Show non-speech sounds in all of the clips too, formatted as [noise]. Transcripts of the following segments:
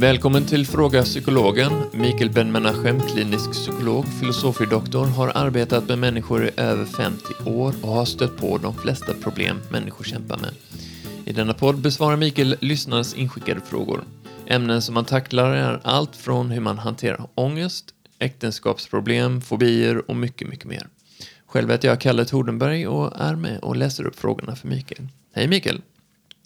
Välkommen till Fråga Psykologen. Mikael Ben-Menachem, klinisk psykolog, filosofie-doktor, har arbetat med människor i över 50 år och har stött på de flesta problem människor kämpar med. I denna podd besvarar Mikael lyssnarens inskickade frågor. Ämnen som man tacklar är allt från hur man hanterar ångest, äktenskapsproblem, fobier och mycket, mycket mer. Själv heter jag Kalle Tordenberg och är med och läser upp frågorna för Mikael. Hej Mikael!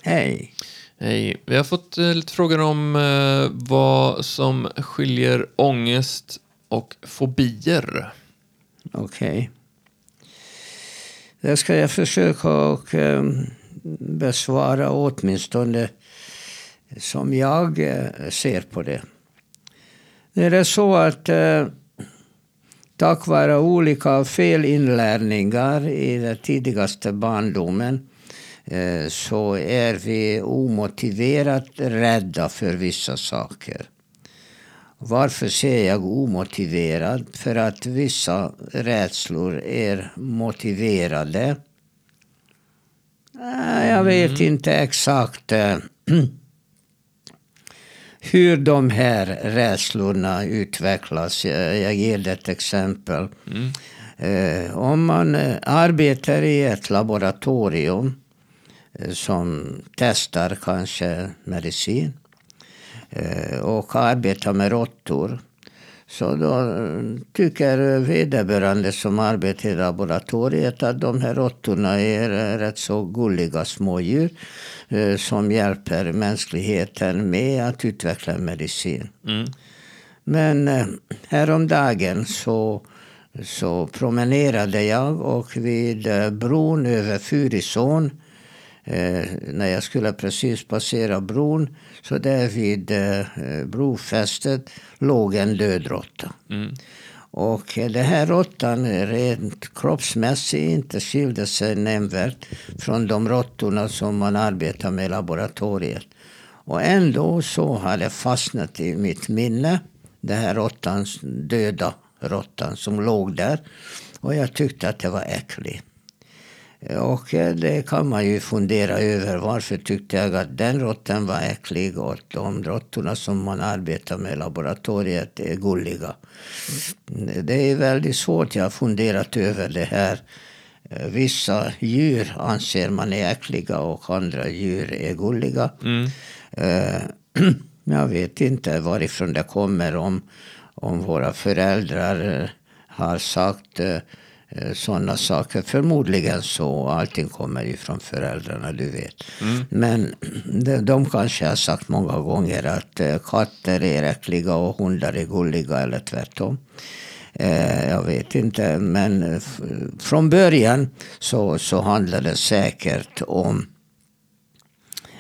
Hej! Hej. Vi har fått eh, lite frågor om eh, vad som skiljer ångest och fobier. Okej. Det ska jag försöka och ehm, besvara åtminstone som jag eh, ser på det. Det är så att tack vare olika felinlärningar i den tidigaste barndomen så är vi omotiverat rädda för vissa saker. Varför säger jag omotiverad? För att vissa rädslor är motiverade. Eh, Jag vet inte exakt eh, [clears throat] hur de här rädslorna utvecklas. Jag ger ett exempel. Mm. Eh, Om man eh, arbetar i ett laboratorium eh, som testar kanske medicin eh, och arbetar med råttor. Så då eh, tycker vederbörande som arbetar i laboratoriet att de här råttorna är eh, rätt så gulliga smådjur eh, som hjälper mänskligheten med att utveckla medicin. Mm. Men eh, häromdagen så, så promenerade jag och vid eh, bron över Fyrisån eh, när jag skulle precis passera bron så där vid eh, brofästet låg en död råtta. Mm. Och eh, den här råttan eh, rent kroppsmässigt inte skilde sig nämnvärt från de råttorna som man arbetar med i laboratoriet. Och ändå så har det fastnat i mitt minne, den här råttans, döda råttan som låg där. Och jag tyckte att det var äckligt. Och eh, det kan man ju fundera över. Varför tyckte jag att den råttan var äcklig och de råttorna som man arbetar med i laboratoriet är gulliga. Det är väldigt svårt. Jag har funderat över det här. Eh, Vissa djur anser man är äckliga och andra djur är gulliga. Mm. Eh, [clears throat] Jag vet inte varifrån det kommer om, om våra föräldrar har sagt sådana saker. Förmodligen så. Allting kommer ju från föräldrarna, du vet. Mm. Men [clears throat] de, de kanske har sagt många gånger att eh, katter är äckliga och hundar är gulliga eller tvärtom. Eh, jag vet inte, men eh, från början så, så handlar det säkert om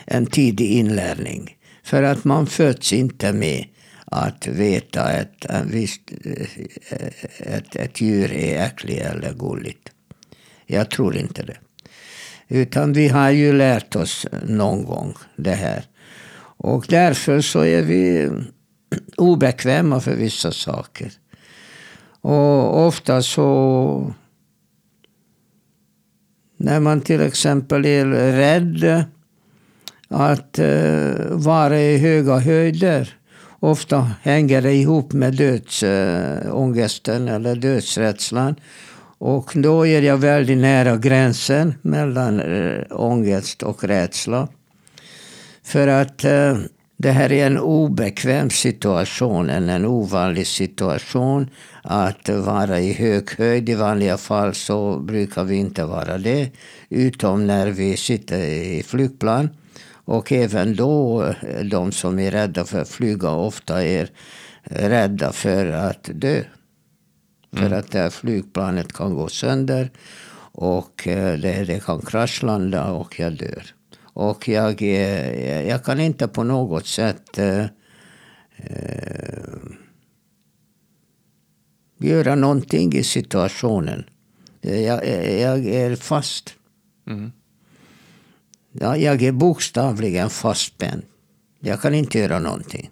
en tidig inlärning. För att man föds inte med att veta att en viss, ett, ett djur är äckligt eller gulligt. Jag tror inte det. Utan vi har ju lärt oss någon gång det här. Och därför så är vi obekväma för vissa saker. Och ofta så... När man till exempel är rädd att eh, vara i höga höjder. Ofta hänger det ihop med dödsångesten eller dödsrädslan. Och då är jag väldigt nära gränsen mellan eh, ångest och rädsla. För att eh, det här är en obekväm situation, en, en ovanlig situation. Att vara i hög höjd, i vanliga fall så brukar vi inte vara det. Utom när vi sitter i flygplan. Och även då, eh, de som är rädda för att flyga ofta är rädda för att dö. För att det här flygplanet kan gå sönder och eh, det, det kan kraschlanda och jag dör. Och jag, är- jag kan inte på något sätt eh, eh, göra någonting i situationen. Jag, jag är fast. Mm. Ja, jag är bokstavligen fastspänd. Jag kan inte göra någonting.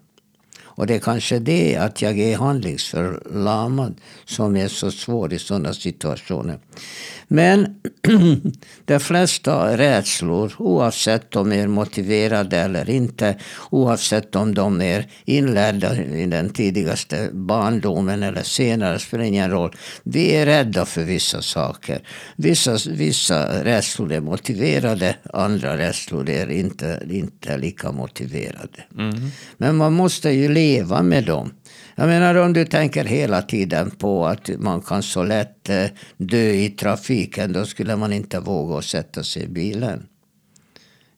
Och det är kanske det att jag är handlingsförlamad som är så svår i sådana situationer. Men [clears throat] de flesta rädslor, oavsett om de är motiverade eller inte, oavsett om de är inlärda i den tidigaste barndomen eller senare, spelar ingen roll. Vi är rädda för vissa saker. Vissa, vissa rädslor är motiverade, andra rädslor är inte, inte lika motiverade. Mm. Men man måste ju leva med dem. Jag menar om du tänker hela tiden på att man kan så lätt eh, dö i trafiken, då skulle man inte våga sätta sig i bilen.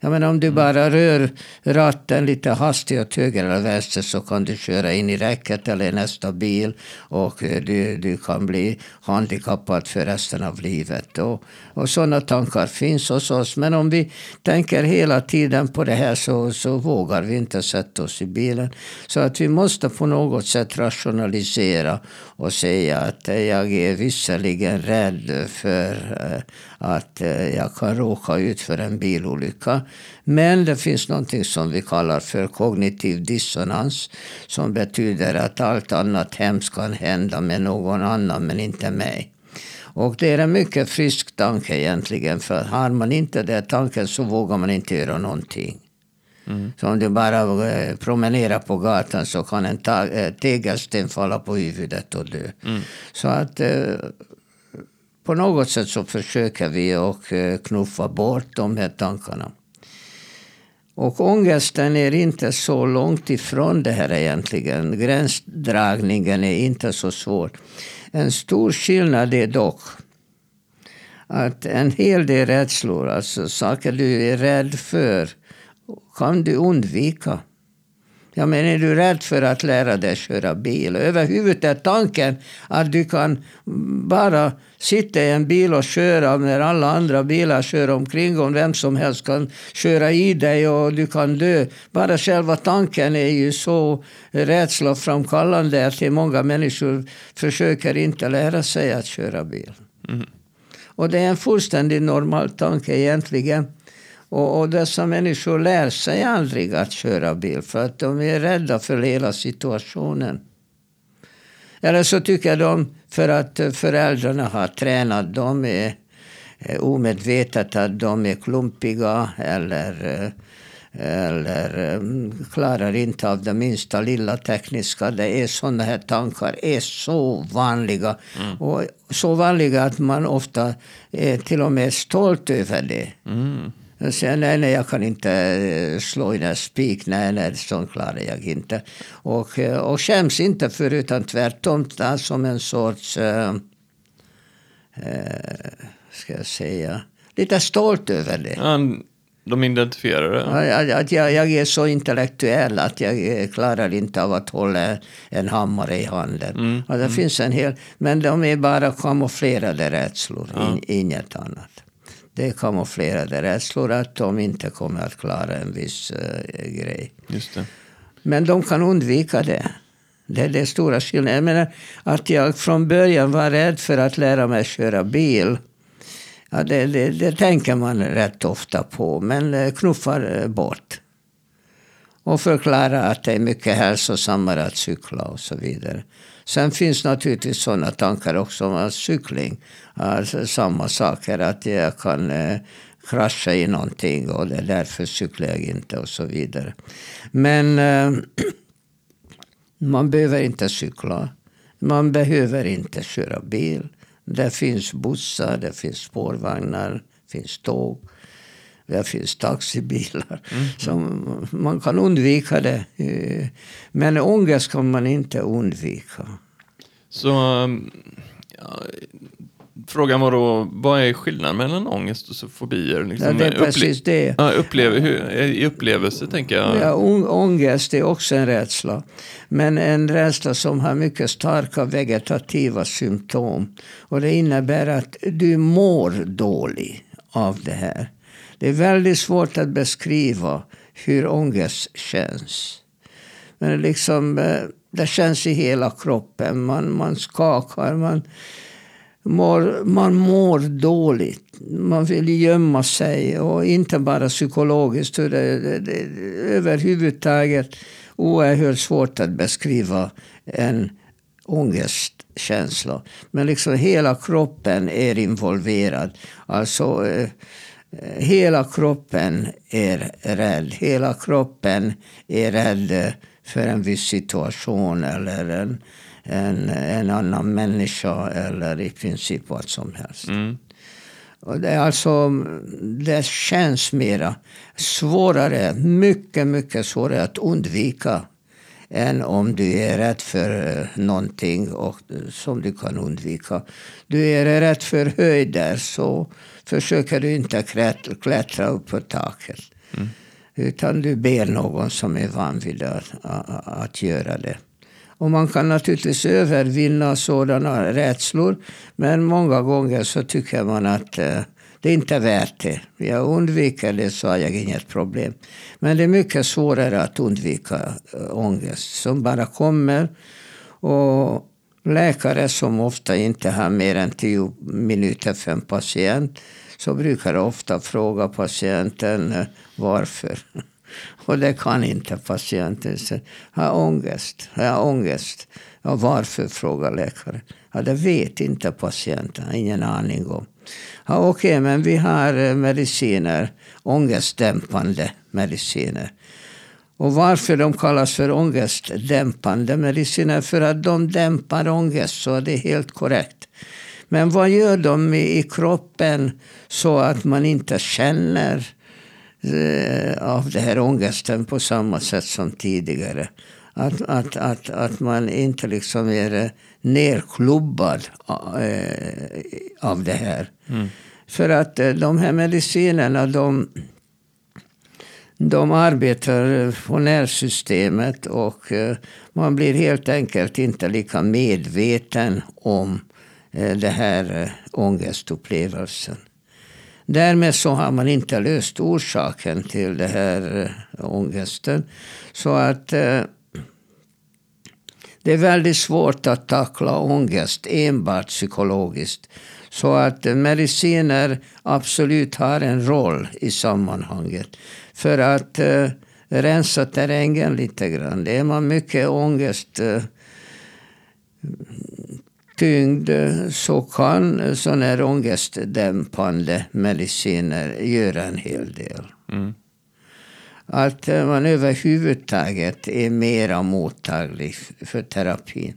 Jag menar om du mm. bara rör ratten lite hastigt åt höger eller vänster så kan du köra in i räcket eller nästa bil och eh, du, du kan bli handikappad för resten av livet. Och, och sådana tankar finns hos oss. Men om vi tänker hela tiden på det här så, så vågar vi inte sätta oss i bilen. Så att vi måste på något sätt rationalisera och säga att jag är visserligen rädd för eh, att eh, jag kan råka ut för en bilolycka. Men det finns något som vi kallar för kognitiv dissonans. Som betyder att allt annat hemskt kan hända med någon annan men inte mig. Och det är en mycket frisk tanke egentligen. För har man inte den tanken så vågar man inte göra någonting. Mm. Så om du bara eh, promenerar på gatan så kan en eh, tegelsten falla på huvudet och dö. Mm. Så att på något sätt så försöker vi att eh, knuffa bort de här tankarna. Och ångesten är inte så långt ifrån det här egentligen. Gränsdragningen är inte så svår. En stor skillnad är dock att en hel del rädslor, alltså saker du är rädd för, kan du undvika. Ja, men är du rädd för att lära dig köra bil? Överhuvudtaget tanken att du kan bara sitta i en bil och köra när alla andra bilar kör omkring och vem som helst kan köra i dig och du kan dö. Bara själva tanken är ju så rädsloframkallande att många människor försöker inte lära sig att köra bil. Mm. Och det är en fullständigt normal tanke egentligen. Och, och dessa människor lär sig aldrig att köra bil för att de är rädda för hela situationen. Eller så tycker de, för att föräldrarna har tränat dem är omedvetet att de är klumpiga eller, eller mm, klarar inte av det minsta lilla tekniska. Det är sådana här tankar är så vanliga. Mm. Och så vanliga att man ofta är till och med stolt över det. Mm. Jag säger nej, nej, jag kan inte eh, slå in en spik. Nej, nej, sånt klarar jag inte. Och, eh, och skäms inte för utan tvärtom som en sorts, äh, ska jag säga, lite stolt över det. Ja, de identifierar det? Att jag, jag är så intellektuell att jag klarar inte av att hålla en hammare i handen. Mm. Det mm. finns en hel, men de är bara kamouflerade rädslor, ja. in, inget annat det är kamouflerade rädslor att de inte kommer att klara en viss uh, grej. Men de kan undvika det. Det är det stora skillnaden. Jag menar, att jag från början var rädd för att lära mig köra bil. Ja, det, det, det tänker man rätt ofta på, men eh, knuffar eh, bort. Och förklarar att det är mycket hälsosammare att cykla och så vidare. Sen finns naturligtvis sådana tankar också om cykling. Alltså, samma saker, att jag kan eh, krascha i någonting och det är därför cyklar jag inte och så vidare. Men eh, [clears throat] man behöver inte cykla. Man behöver inte köra bil. Det finns bussar, det finns spårvagnar, det finns tåg. Det finns taxibilar. Mm. Så man kan undvika det. Men ångest kan man inte undvika. Så ja, frågan var då, vad är skillnaden mellan ångest och fobier? Liksom, ja, det är precis det. Ja, upplever, hur, I upplevelse tänker jag. Ja, ångest är också en rädsla. Men en rädsla som har mycket starka vegetativa symptom. Och det innebär att du mår dåligt av det här. Det är väldigt svårt att beskriva hur ångest känns. Men liksom, eh, det känns i hela kroppen. Man, man skakar. Man, mår, man mår dåligt. Man vill gömma sig och inte bara psykologiskt. Det, det, det, överhuvudtaget oerhört svårt att beskriva en ångestkänsla. Men liksom hela kroppen är involverad. Alltså eh, hela kroppen är rädd. Hela kroppen är rädd för en viss situation eller en, en, en annan människa eller i princip vad som helst. Mm. Och det, är alltså, det känns mera svårare, mycket, mycket svårare att undvika än om du är rädd för eh, någonting och, som du kan undvika. Du är rädd för höjder så försöker du inte klättra upp på taket. Mm. Utan du ber någon som är van vid att, att göra det. Och man kan naturligtvis övervinna sådana rädslor. Men många gånger så tycker man att eh, det är inte värt det. Jag undviker det så har jag inget problem. Men det är mycket svårare att undvika eh, ångest som bara kommer. Och läkare som ofta inte har mer än tio minuter för en patient så brukar ofta fråga patienten eh, varför. [laughs] Och det kan inte patienten säga. Har ångest? Har jag ångest? Ja, varför? frågar läkaren. Ja, det vet inte patienten. Ingen aning om. Ja, Okej, okay, men vi har eh, mediciner. Ångestdämpande mediciner. Och varför de kallas för ångestdämpande mediciner? För att de dämpar ångest, så det är helt korrekt. Men vad gör de i kroppen så att man inte känner eh, av den här ångesten på samma sätt som tidigare? Att, att, att, att man inte liksom är eh, nerklubbad äh, av det här. Mm. För att äh, de här medicinerna de, de arbetar på nervsystemet och äh, man blir helt enkelt inte lika medveten om det här ångestupplevelsen. Därmed så har man inte löst orsaken till den här ångesten. Så att det är väldigt svårt att tackla ångest enbart psykologiskt. Så att mediciner absolut har en roll i sammanhanget. För att eh, rensa terrängen lite grann. Är man mycket ångest eh, tyngd så kan sådana här ångestdämpande mediciner göra en hel del. Mm att eh, man överhuvudtaget är mera mottaglig för terapin.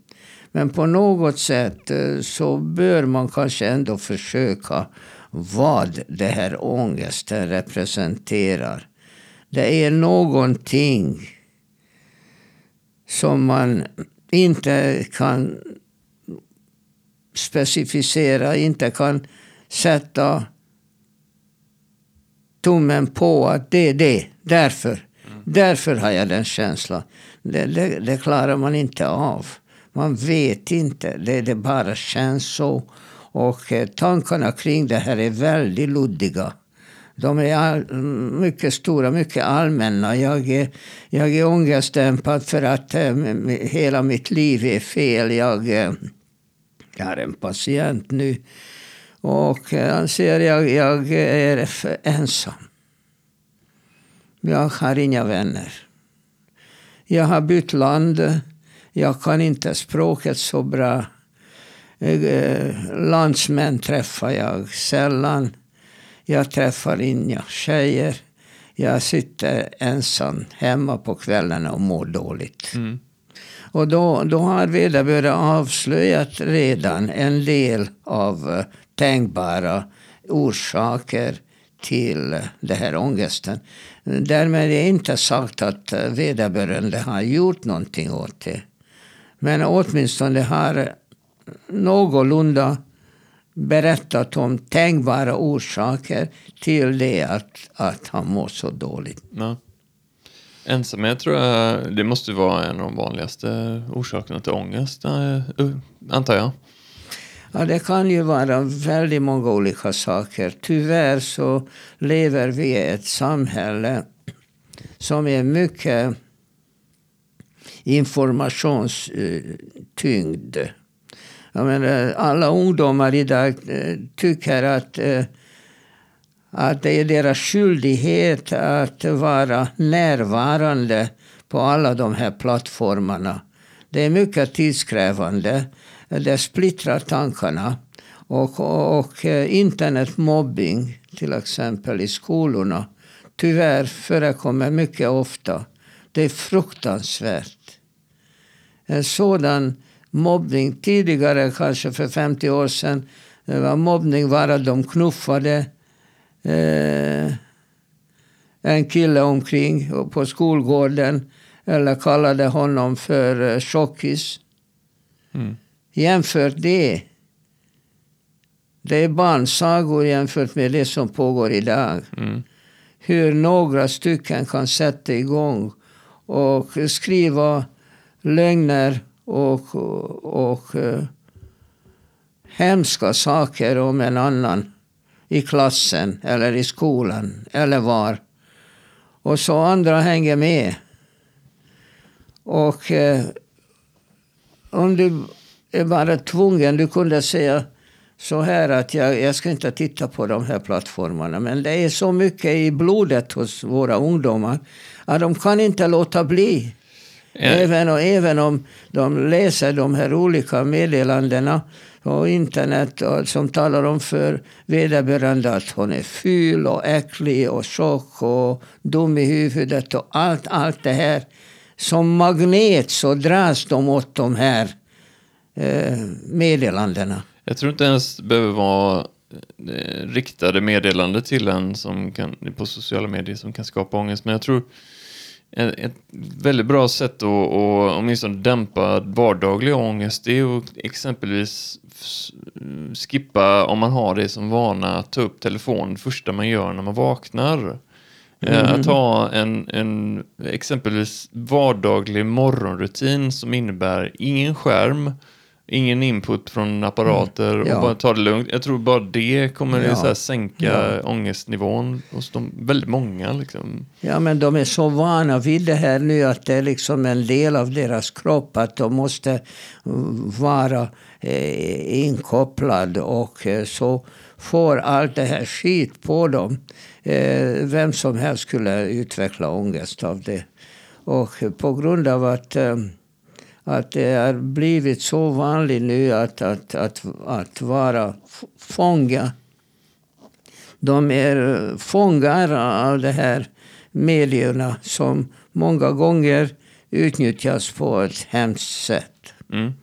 Men på något sätt eh, så bör man kanske ändå försöka vad det här ångesten representerar. Det är någonting som man inte kan specificera, inte kan sätta tummen på att det är det. Därför. Mm. Därför har jag den känslan. Det, det, det, klarar man inte av. Man vet inte. Det, det bara känns så. Och eh, tankarna kring det här är väldigt luddiga. De är all, mycket stora, mycket allmänna. Jag är, jag är ångestdämpad för att eh, hela mitt liv är fel. Jag, eh, jag har en patient nu och han säger jag, jag är ensam. Jag har inga vänner. Jag har bytt land. Jag kan inte språket så bra. Eh, landsmän träffar jag sällan. Jag träffar inga tjejer. Jag sitter ensam hemma på kvällarna och mår dåligt. Mm. Och då, då har vederbörande avslöjat redan en del av eh, tänkbara orsaker till den här ångesten. Därmed är det inte sagt att vederbörande har gjort någonting åt det. Men åtminstone har någorlunda berättat om tänkbara orsaker till det att, att han mår så dåligt. Ja. Ensamhet tror jag, det måste vara en av de vanligaste orsakerna till ångest, eh, antar jag. Ja, det kan ju vara väldigt många olika saker. Tyvärr så lever vi i ett samhälle som är mycket informationstyngd. Jag menar, alla ungdomar idag eh, tycker att, eh, att det är deras skyldighet att vara närvarande på alla de här plattformarna. Det är mycket tidskrävande. Det splittrar tankarna. Och, och, och internetmobbing till exempel i skolorna tyvärr förekommer mycket ofta. Det är fruktansvärt. En sådan mobbning tidigare, kanske för 50 år sedan, det var mobbning var att de knuffade eh, en kille omkring på skolgården eller kallade honom för eh, tjockis. Mm. Jämfört det. Det är barnsagor jämfört med det som pågår idag. Mm. Hur några stycken kan sätta igång och skriva lögner och, och, och uh, hemska saker om en annan i klassen eller i skolan eller var. Och så andra hänger med. Och uh, om du är bara tvungen, du kunde säga så här att jag, jag ska inte titta på de här plattformarna. Men det är så mycket i blodet hos våra ungdomar att de kan inte låta bli. Ja. Även, och, även om de läser de här olika meddelandena på internet och, som talar om för vederbörande att hon är ful och äcklig och tjock och dum i huvudet och allt, allt det här. Som magnet så dras de åt de här meddelandena. Jag tror inte ens det behöver vara eh, riktade meddelanden till en som kan, på sociala medier som kan skapa ångest. Men jag tror ett, väldigt bra sätt att, åtminstone dämpa vardaglig ångest det är att exempelvis skippa, om man har det som vana, att ta upp telefonen första man gör när man vaknar. Eh, mm. Att ha en, en exempelvis vardaglig morgonrutin som innebär ingen skärm, Ingen input från apparater mm. ja. och bara ta det lugnt. Jag tror bara det kommer ja. så sänka ja. ångestnivån hos de, väldigt många. Liksom. Ja, men de är så vana vid det här nu att det är liksom en del av deras kropp att de måste vara eh, inkopplad och eh, så får allt det här skit på dem. Eh, vem som helst skulle utveckla ångest av det. Och på grund av att eh, att det har blivit så vanligt nu att, att, att, att vara fånga. De är fångar av de här medierna som många gånger utnyttjas på ett hemskt sätt. Mm.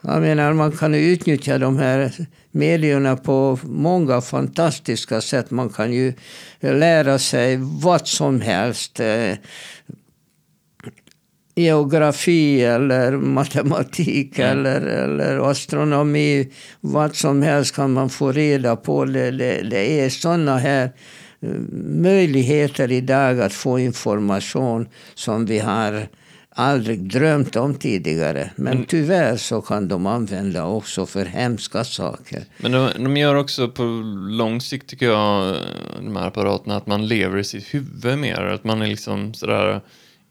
Jag menar, man kan utnyttja de här medierna på många fantastiska sätt. Man kan ju lära sig vad som helst. Geografi eller matematik mm. eller, eller astronomi. Vad som helst kan man få reda på. Det, det, det är sådana här eh, möjligheter idag att få information som vi har aldrig drömt om tidigare. Men mm. tyvärr så kan de använda också för hemska saker. Men de, de gör också på lång sikt tycker jag, de här apparaterna, att man lever i sitt huvud mer. Att man är liksom sådär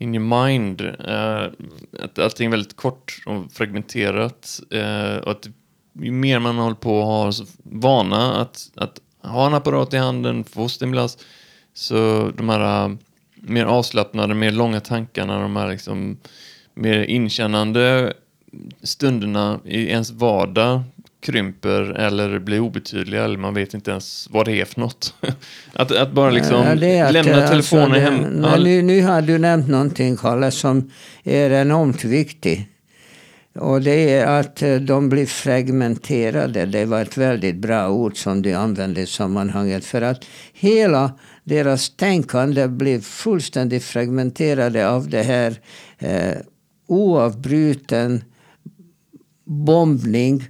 in your mind. Uh, att allting är väldigt kort och fragmenterat. Uh, och att ju mer man håller på och har vana att, att ha en apparat i handen, få stimulans, så de här uh, mer avslappnade, mer långa tankarna, de här liksom mer inkännande stunderna i ens vardag krymper eller blir obetydliga eller man vet inte ens vad det är för något. [laughs] att, att bara liksom ja, att, lämna alltså, telefonen alltså, hem. Nej, nu, nu har du nämnt någonting, Kalle, som är enormt viktigt. Och det är att eh, de blir fragmenterade. Det var ett väldigt bra ord som du använde i sammanhanget. För att hela deras tänkande blir fullständigt fragmenterade av det här eh, oavbruten bombning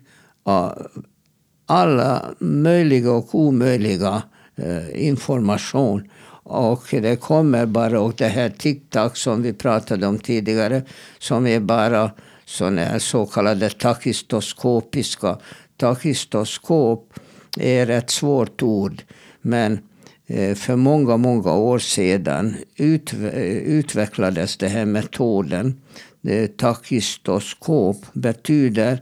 alla möjliga och omöjliga eh, information. Och det kommer bara, och det här TikTok som vi pratade om tidigare, som är bara sådana här så kallade takistoskopiska. Takistoskop är ett svårt ord, men eh, för många, många år sedan utvecklades den här metoden. Eh, Takistoskop betyder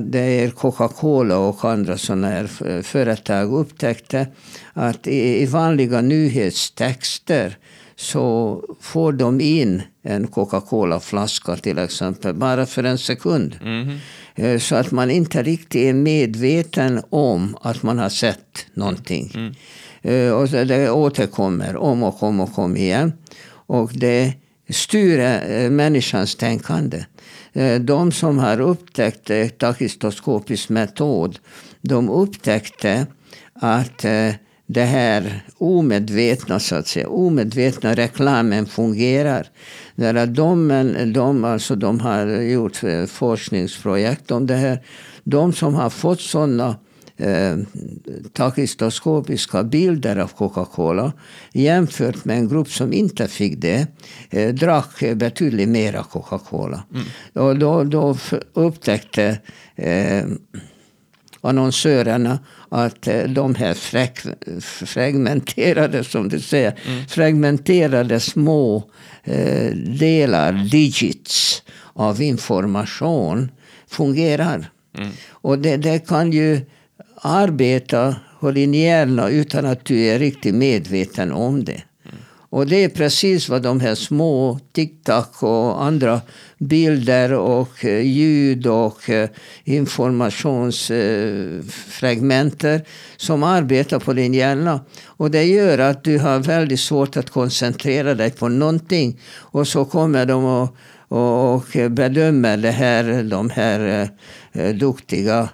det är Coca-Cola och andra sådana här företag upptäckte att i, vanliga nyhetstexter så får de in en Coca-Cola-flaska till exempel, bara för en sekund. Eh, Så att man inte riktigt är medveten om att man har sett någonting. Eh, Och det återkommer om och om och om igen. Och det styr eh, människans tänkande. Eh, de som har upptäckt takistoskopisk metod, de upptäckte att eh, det här omedvetna, så att säga, omedvetna reklamen fungerar. Där att de, de, alltså de har gjort eh, forskningsprojekt om det här. De som har fått sådana eh, takistoskopiska bilder av Coca-Cola jämfört med en grupp som inte fick det, eh, drack betydligt mera Coca-Cola. Och då, då upptäckte eh, annonsörerna att eh, de här frag- fragmenterade, som du säger, fragmenterade små eh, delar, digits, av information fungerar. Och det, det kan ju arbeta på din hjärna utan att du är riktigt medveten om det. Och det är precis vad de här små TikTok och andra bilder och eh, ljud och eh, informationsfragmenter som arbetar på din hjärna. Och det gör att du har väldigt svårt att koncentrera dig på någonting. Och så kommer de och, och, eh, bedömer det här, de här duktiga eh,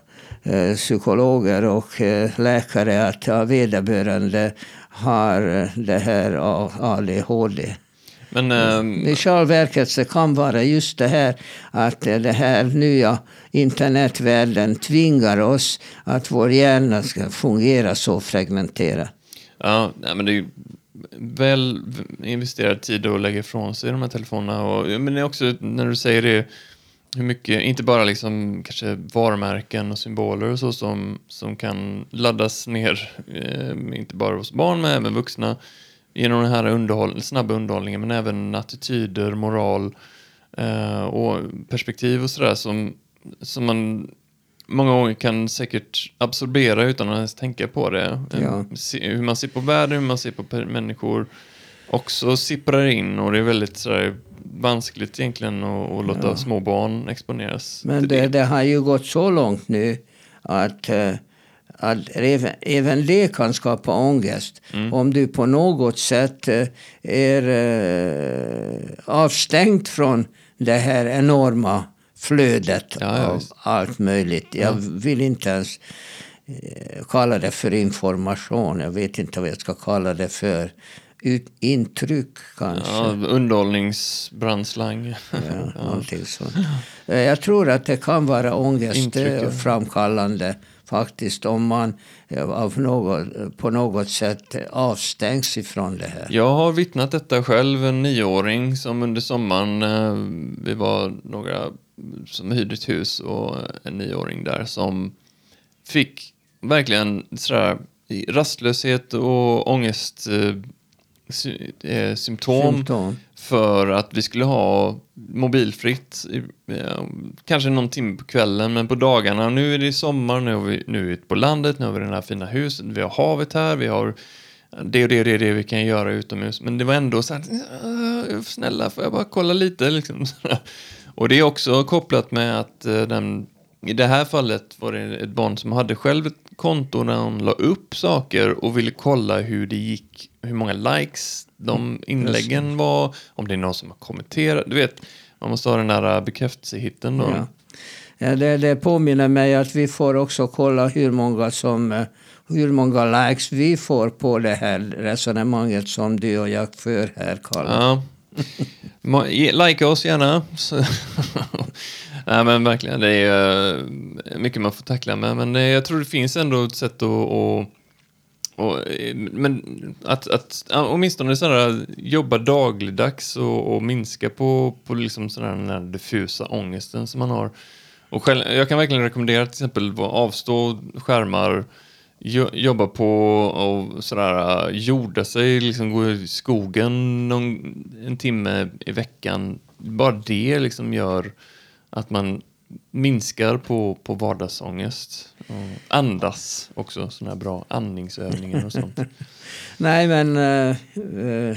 psykologer och eh, läkare att vederbörande har eh, det här ADHD. Men ehm, I själva verket så kan vara just det här att eh, det här nya internetvärlden tvingar oss att vår hjärna ska fungera så fragmenterat. Ja, men det är ju väl investerad tid att lägga ifrån sig de här telefonerna. Och, men det är också när du säger det, hur mycket, inte bara liksom kanske varumärken och symboler och så som, som kan laddas ner, eh, inte bara hos barn men även vuxna, genom den här underhåll, snabba underhållningen, men även attityder, moral eh, och perspektiv och sådär som, som man många gånger kan säkert absorbera utan att ens tänka på det. Ja. Se, hur man ser på världen, hur man ser på människor också sipprar in och det är väldigt sådär vanskligt egentligen att, att låta Ja. små barn exponeras Men det, det har ju gått så långt nu att, eh, att även, även det kan skapa ångest. Om du på något sätt eh, är eh, avstängd från det här enorma flödet Ja, ja, av allt möjligt. Jag vill inte ens kalla det för information. Jag vet inte vad jag ska kalla det för. Ut, intryck kanske. Ja, underhållningsbrandslang. [laughs] Ja, någonting sånt. Eh, Jag tror att det kan vara Intryck, ja. ångestframkallande faktiskt om man eh, av något, på något sätt eh, avstängs ifrån det här. Jag har vittnat detta själv, en nioåring som under sommaren, eh, vi var några som hyrde ett hus och en nioåring där som fick verkligen sådär rastlöshet och ångest eh, sy- eh, symptom Symptom. för att vi skulle ha mobilfritt. eh, Kanske någon timme på kvällen, men på dagarna. Nu är det sommar, nu är vi, nu är ute på landet, nu har vi det här fina huset, vi har havet här, vi har det och det och det, det vi kan göra utomhus. Men det var ändå så här, "Åh, snälla får jag bara kolla lite [laughs] liksom. Och det är också kopplat med att eh, den, i det här fallet var det ett barn som hade själv ett konto där hon la upp saker och ville kolla hur det gick, hur många likes de inläggen var, om det är någon som har kommenterat. Du vet, man måste ha den där äh, bekräftelsehitten då. Ja. Ja, det, det påminner mig att vi får också kolla hur många, som, eh, hur många likes vi får på det här resonemanget som du och jag för här, Karl. Ja. Likea oss gärna. [laughs] Nej men verkligen, det är eh, mycket man får tackla med. Men eh, jag tror det finns ändå ett sätt att... att och, eh, men att, att åtminstone sådär, jobba dagligdags och, och minska på, på liksom sådär den här diffusa ångesten som man har. Och själv, jag kan verkligen rekommendera till exempel att avstå skärmar, jo, jobba på och sådär, jorda sig, liksom gå i skogen någon, en timme i veckan. Bara det liksom gör att man minskar på, på vardagsångest. Och andas också, sådana här bra andningsövningar och sånt. [laughs] Nej, men eh, eh,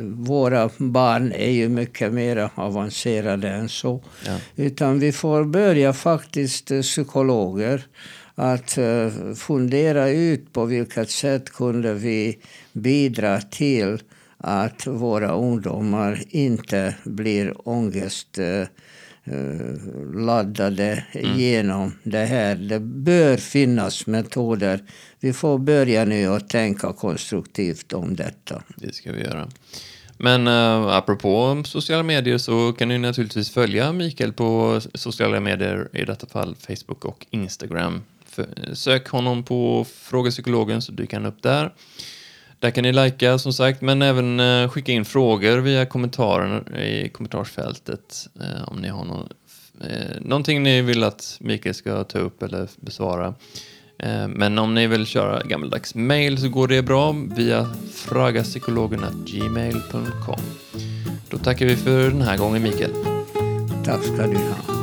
våra barn är ju mycket mer avancerade än så. Ja. Utan vi får börja faktiskt, eh, psykologer, att eh, fundera ut på vilket sätt kunde vi bidra till att våra ungdomar inte blir ångest eh, eh, laddade genom det här. Det bör finnas metoder. Vi får börja nu och tänka konstruktivt om detta. Det ska vi göra. Men uh, apropå sociala medier så kan ni naturligtvis följa Mikael på sociala medier, i detta fall Facebook och Instagram. För, sök honom på Fråga Psykologen så dyker han upp där. Där kan ni likea som sagt, men även eh, skicka in frågor via kommentaren i kommentarsfältet eh, om ni har någon, eh, någonting ni vill att Mikael ska ta upp eller besvara. Eh, Men om ni vill köra gammaldags mail så går det bra via fragapsykologen.gmail.com. Då tackar vi för den här gången Mikael. Tack ska du ha.